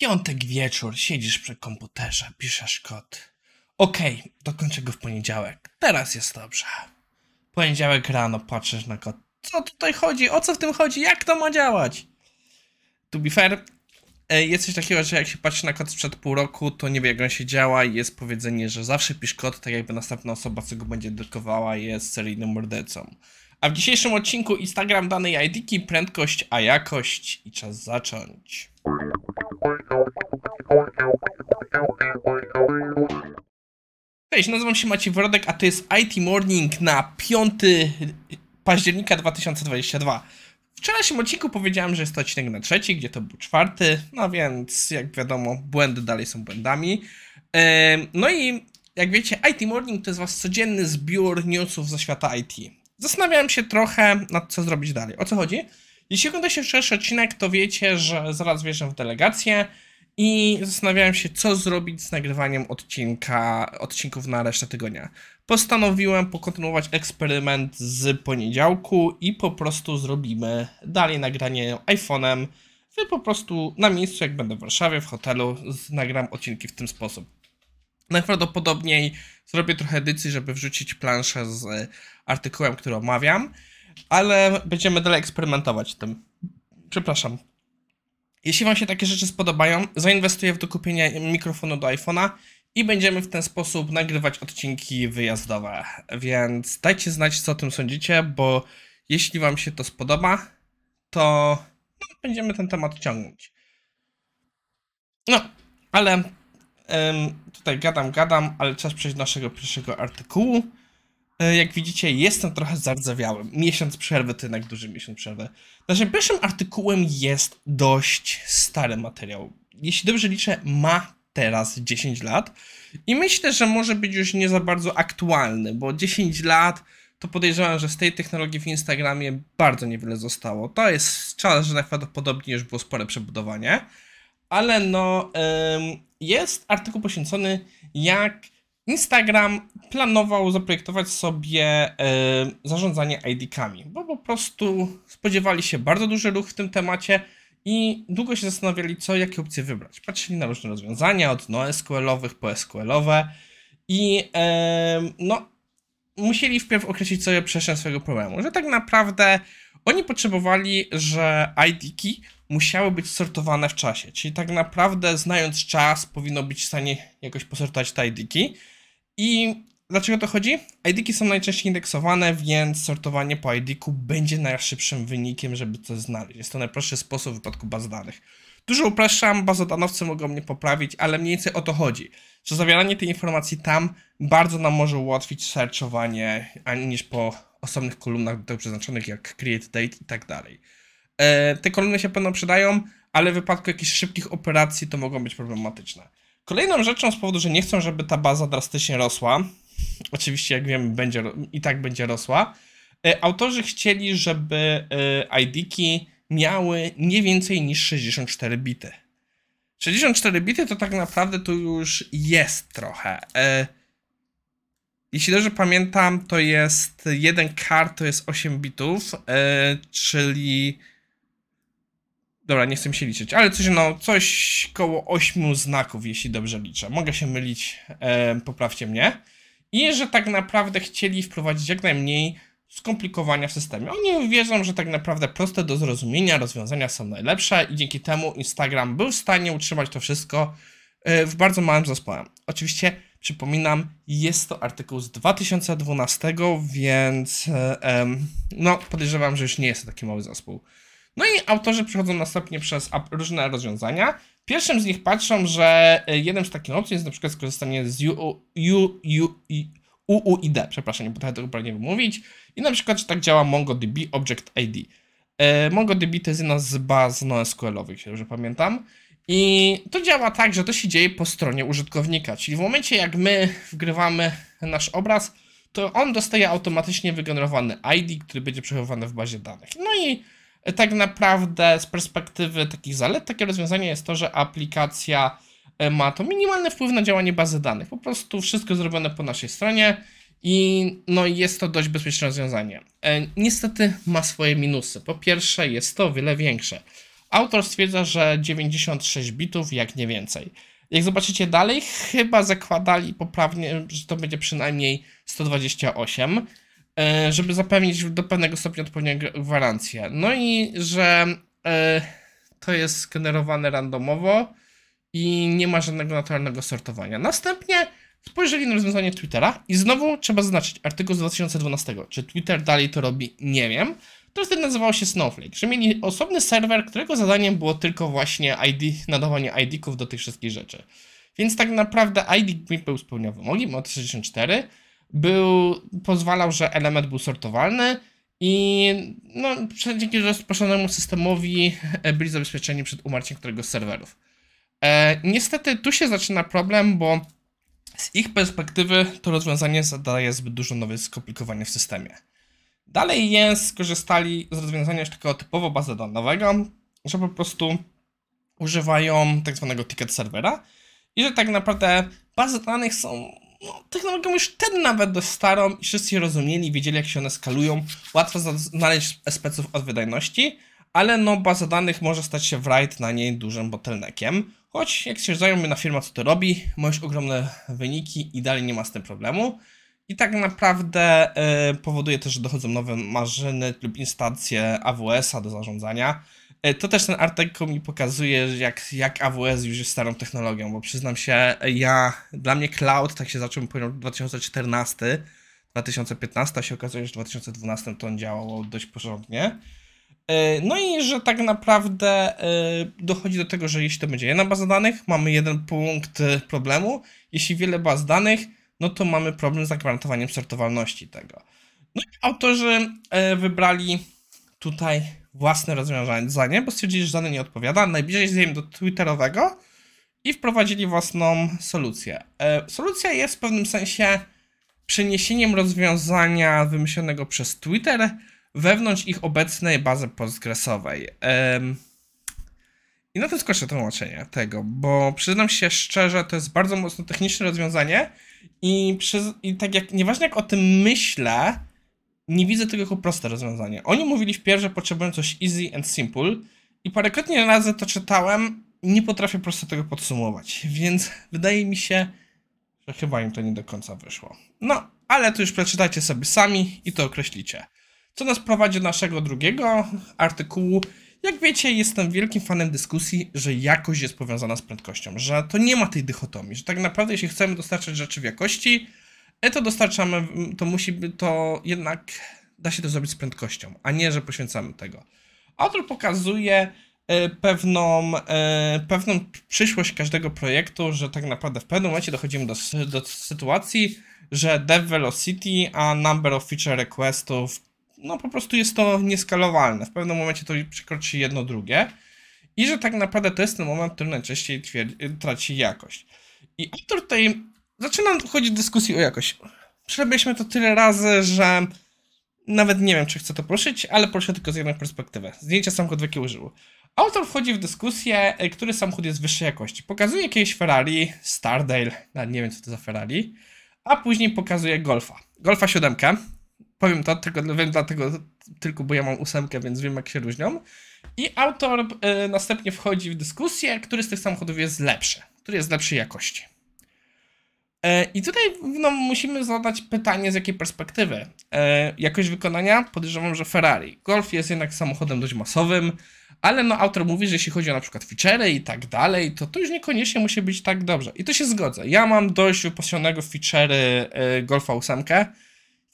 Piątek wieczór, siedzisz przy komputerze, piszesz kod. Okej, dokończę go w poniedziałek. Teraz jest dobrze. Poniedziałek rano patrzysz na kod. Co tutaj chodzi? O co w tym chodzi? Jak to ma działać? To be fair, e, jest coś takiego, że jak się patrzy na kod sprzed pół roku, to nie wie jak on się działa i jest powiedzenie, że zawsze pisz kod, tak jakby następna osoba, co go będzie drukowała, jest seryjnym mordercą. A w dzisiejszym odcinku Instagram danej IDki, prędkość, a jakość i czas zacząć. Cześć, nazywam się Maciej Wrodek, a to jest IT Morning na 5 października 2022. W wczorajszym odcinku powiedziałem, że jest to odcinek na trzeci, gdzie to był czwarty, no więc jak wiadomo, błędy dalej są błędami. No i jak wiecie, IT Morning to jest wasz codzienny zbiór newsów ze świata IT. Zastanawiałem się trochę nad co zrobić dalej. O co chodzi? Jeśli oglądacie wczorajszy odcinek, to wiecie, że zaraz wjeżdżam w delegację i zastanawiałem się, co zrobić z nagrywaniem odcinka, odcinków na resztę tygodnia. Postanowiłem pokontynuować eksperyment z poniedziałku i po prostu zrobimy dalej nagranie iPhone'em. Wy po prostu na miejscu, jak będę w Warszawie, w hotelu, nagram odcinki w tym sposób. Najprawdopodobniej zrobię trochę edycji, żeby wrzucić planszę z e, artykułem, który omawiam, ale będziemy dalej eksperymentować tym. Przepraszam. Jeśli Wam się takie rzeczy spodobają, zainwestuję w dokupienie mikrofonu do iPhone'a i będziemy w ten sposób nagrywać odcinki wyjazdowe. Więc dajcie znać, co o tym sądzicie, bo jeśli Wam się to spodoba, to no, będziemy ten temat ciągnąć. No, ale tutaj gadam, gadam, ale czas przejść do naszego pierwszego artykułu. E, Jak widzicie, jestem trochę zardzewiały. Miesiąc przerwy to jednak duży miesiąc przerwy. Naszym pierwszym artykułem jest dość stary materiał. Jeśli dobrze liczę, ma teraz 10 lat. I myślę, że może być już nie za bardzo aktualny, bo 10 lat to podejrzewam, że z tej technologii w Instagramie bardzo niewiele zostało. To jest czas, że najprawdopodobniej już było spore przebudowanie. Ale no, em, jest artykuł poświęcony, jak Instagram planował zaprojektować sobie e, zarządzanie ID-kami, bo po prostu spodziewali się bardzo duży ruch w tym temacie i długo się zastanawiali, co, jakie opcje wybrać. Patrzyli na różne rozwiązania, od NoSQL-owych po SQL-owe i e, no, musieli wpierw określić sobie przestrzeń swojego problemu, że tak naprawdę oni potrzebowali, że ID-ki musiały być sortowane w czasie, czyli tak naprawdę znając czas powinno być w stanie jakoś posortować te ID-ki i dlaczego to chodzi? ID-ki są najczęściej indeksowane, więc sortowanie po ID-ku będzie najszybszym wynikiem, żeby to znaleźć. Jest to najprostszy sposób w wypadku baz danych. Dużo upraszczam, bazodanowcy mogą mnie poprawić, ale mniej więcej o to chodzi, że zawieranie tej informacji tam bardzo nam może ułatwić searchowanie, ani niż po osobnych kolumnach do tego przeznaczonych jak create date i tak dalej. E, te kolumny się pewno przydają, ale w wypadku jakichś szybkich operacji to mogą być problematyczne. Kolejną rzeczą z powodu, że nie chcą, żeby ta baza drastycznie rosła, oczywiście jak wiemy będzie, i tak będzie rosła, e, autorzy chcieli, żeby e, ID-ki miały nie więcej niż 64 bity. 64 bity to tak naprawdę to już jest trochę. Jeśli dobrze pamiętam, to jest jeden kart to jest 8 bitów, czyli Dobra, nie chcę się liczyć, ale coś, no, coś koło 8 znaków, jeśli dobrze liczę. Mogę się mylić, e, poprawcie mnie. I że tak naprawdę chcieli wprowadzić jak najmniej skomplikowania w systemie. Oni wierzą, że tak naprawdę proste do zrozumienia rozwiązania są najlepsze i dzięki temu Instagram był w stanie utrzymać to wszystko e, w bardzo małym zespołem. Oczywiście, przypominam, jest to artykuł z 2012, więc e, no, podejrzewam, że już nie jest to taki mały zespół. No i autorzy przechodzą następnie przez różne rozwiązania. Pierwszym z nich patrzą, że y, jednym z takich opcji jest na przykład skorzystanie z UUID, przepraszam, nie potrafię tego prawnie wymówić. I na przykład, że tak działa MongoDB Object ID. E, MongoDB to jest jedna z baz NoSQL-owych, jeśli dobrze pamiętam. I to działa tak, że to się dzieje po stronie użytkownika, czyli w momencie jak my wgrywamy nasz obraz, to on dostaje automatycznie wygenerowany ID, który będzie przechowywany w bazie danych. No i tak naprawdę z perspektywy takich zalet, takie rozwiązanie jest to, że aplikacja e, ma to minimalny wpływ na działanie bazy danych. Po prostu wszystko zrobione po naszej stronie i no jest to dość bezpieczne rozwiązanie. E, Niestety ma swoje minusy. Po pierwsze jest to o wiele większe, autor stwierdza, że 96 bitów, jak nie więcej. Jak zobaczycie dalej, chyba zakładali poprawnie, że to będzie przynajmniej 128, e, żeby zapewnić do pewnego stopnia odpowiednią gwarancję. No i że e, to jest generowane randomowo i nie ma żadnego naturalnego sortowania. Następnie spojrzeli na rozwiązanie Twittera i znowu trzeba zaznaczyć artykuł z 2012. Czy Twitter dalej to robi? Nie wiem. To wtedy nazywało się Snowflake, że mieli osobny serwer, którego zadaniem było tylko właśnie ID, nadawanie ID-ków do tych wszystkich rzeczy. Więc tak naprawdę ID był spełniał wymogi, mod 64 był, pozwalał, że element był sortowalny i no, dzięki rozproszonemu systemowi e, byli zabezpieczeni przed umarciem któregoś z serwerów. E, niestety tu się zaczyna problem, bo z ich perspektywy to rozwiązanie zadaje zbyt dużo nowych skomplikowania w systemie. Dalej jest, skorzystali z rozwiązania już takiego typowo bazodanowego, że po prostu używają tak zwanego ticket serwera i że tak naprawdę bazy danych są no, technologią już wtedy nawet dość starą i wszyscy je rozumieli, wiedzieli jak się one skalują. Łatwo znaleźć speców od wydajności, ale no baza danych może stać się write na niej dużym bottleneckiem. Choć jak się zajmie na firma co to robi, masz ogromne wyniki i dalej nie ma z tym problemu. I tak naprawdę y, powoduje też, że dochodzą nowe maszyny lub instancje AWS-a do zarządzania. Y, to też ten artykuł mi pokazuje, jak, jak AWS już jest starą technologią, bo przyznam się, ja, dla mnie cloud tak się zaczął w 2014, 2015, a się okazuje, że w 2012 to on działało dość porządnie. Y, no i że tak naprawdę dochodzi do tego, że jeśli to będzie jedna baza danych, mamy jeden punkt problemu. Jeśli wiele baz danych, no to mamy problem z zagwarantowaniem sortowalności tego. No i autorzy e, wybrali tutaj własne rozwiązanie, bo stwierdzili, że dane nie odpowiada. Najbliżej jest do Twitterowego i wprowadzili własną solucję. E, solucja jest w pewnym sensie przeniesieniem rozwiązania wymyślonego przez Twitter wewnątrz ich obecnej bazy postgresowej. I na tym skończę tłumaczenie tego, bo przyznam się szczerze, to jest bardzo mocno techniczne rozwiązanie i, i tak jak, nieważne jak o tym myślę, nie widzę tego jako proste rozwiązanie. Oni mówili wpierw, że potrzebują coś easy and simple i parokrotnie razy to czytałem nie potrafię prosto tego podsumować, więc wydaje mi się, że chyba im to nie do końca wyszło. No, ale to już przeczytajcie sobie sami i to określicie. Co nas prowadzi do naszego drugiego artykułu, jak wiecie, jestem wielkim fanem dyskusji, że jakość jest powiązana z prędkością, że to nie ma tej dychotomii, że tak naprawdę jeśli chcemy dostarczać rzeczy w jakości, e, to dostarczamy, to musi być, to jednak da się to zrobić z prędkością, a nie, że poświęcamy tego. Autor pokazuje e, pewną, e, pewną przyszłość każdego projektu, że tak naprawdę w pewnym momencie dochodzimy do, do sytuacji, że dev velocity a number of feature requestów no po prostu jest to nieskalowalne. W pewnym momencie to przekroczy jedno drugie. I że tak naprawdę to jest ten moment, który najczęściej traci jakość. I autor tutaj zaczyna wchodzić w dyskusję o jakość. Przerobiliśmy to tyle razy, że nawet nie wiem, czy chcę to poruszyć, ale proszę tylko z jednej perspektywy. Zdjęcia samochodu, jakie użył. Autor wchodzi w dyskusję, e, który samochód jest wyższej jakości. Pokazuje jakieś Ferrari, Stardale, nawet nie wiem co to za Ferrari, a później pokazuje Golfa. Golfa 7, Powiem to tylko, wiem dlatego, tylko bo ja mam ósemkę, więc wiem jak się różnią. I autor y, następnie wchodzi w dyskusję, który z tych samochodów jest lepszy, który jest lepszej jakości. Y, I tutaj no, musimy zadać pytanie, z jakiej perspektywy. Y, jakość wykonania? Podejrzewam, że Ferrari. Golf jest jednak samochodem dość masowym, ale no, autor mówi, że jeśli chodzi o na przykład feature'y i tak dalej, to to już niekoniecznie musi być tak dobrze. I to się zgodzę. Ja mam dość wypasionego feature'y Golfa 8,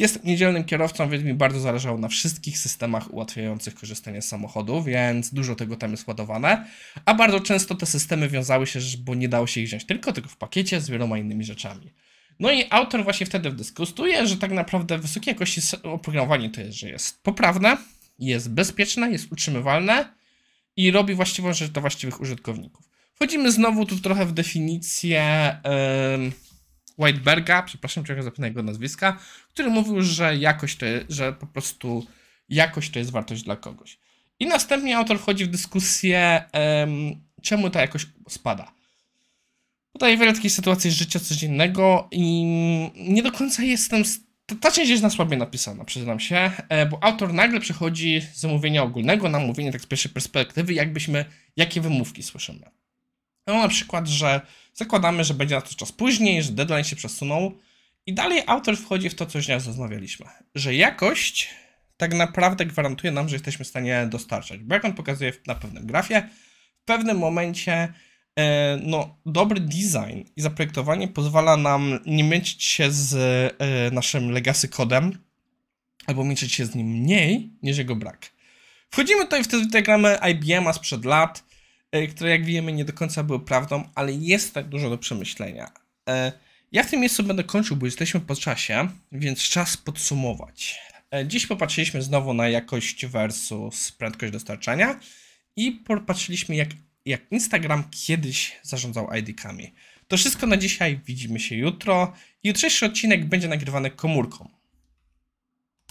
Jestem niedzielnym kierowcą, więc mi bardzo zależało na wszystkich systemach ułatwiających korzystanie z samochodu, więc dużo tego tam jest ładowane. A bardzo często te systemy wiązały się, bo nie dało się ich wziąć tylko, tylko w pakiecie z wieloma innymi rzeczami. No i autor właśnie wtedy dyskutuje, że tak naprawdę wysokiej jakości oprogramowanie to jest, że jest poprawne, jest bezpieczne, jest utrzymywalne i robi właściwą rzecz dla właściwych użytkowników. Wchodzimy znowu tu trochę w definicję. Yy Whiteberga, przepraszam, trochę zapomnę jego nazwiska, który mówił, że jakość to jest, że po prostu jakość to jest wartość dla kogoś. I następnie autor wchodzi w dyskusję, um, czemu ta jakość spada. Podaje wiele takich sytuacji z życia codziennego i nie do końca jestem ta, część jest na słabie napisana, przyznam się, e, bo autor nagle przechodzi z zamówienia ogólnego na mówienie tak z pierwszej perspektywy, jakbyśmy, jakie wymówki słyszymy. No na przykład, że zakładamy, że będzie na to czas później, że deadline się przesunął i dalej autor wchodzi w to, co już raz rozmawialiśmy, że jakość tak naprawdę gwarantuje nam, że jesteśmy w stanie dostarczać, bo jak on pokazuje na pewnym grafie, w pewnym momencie e, no, dobry design i zaprojektowanie pozwala nam nie męczyć się z e, naszym legacy kodem, albo męczyć się z nim mniej niż jego brak. Wchodzimy tutaj w te diagramy IBM-a sprzed lat, które jak wiemy nie do końca były prawdą, ale jest tak dużo do przemyślenia. Ja w tym miejscu będę kończył, bo jesteśmy po czasie, więc czas podsumować. Dziś popatrzyliśmy znowu na jakość versus prędkość dostarczania i popatrzyliśmy jak jak Instagram kiedyś zarządzał ID-kami. To wszystko na dzisiaj. Widzimy się jutro. Jutrzejszy odcinek będzie nagrywany komórką.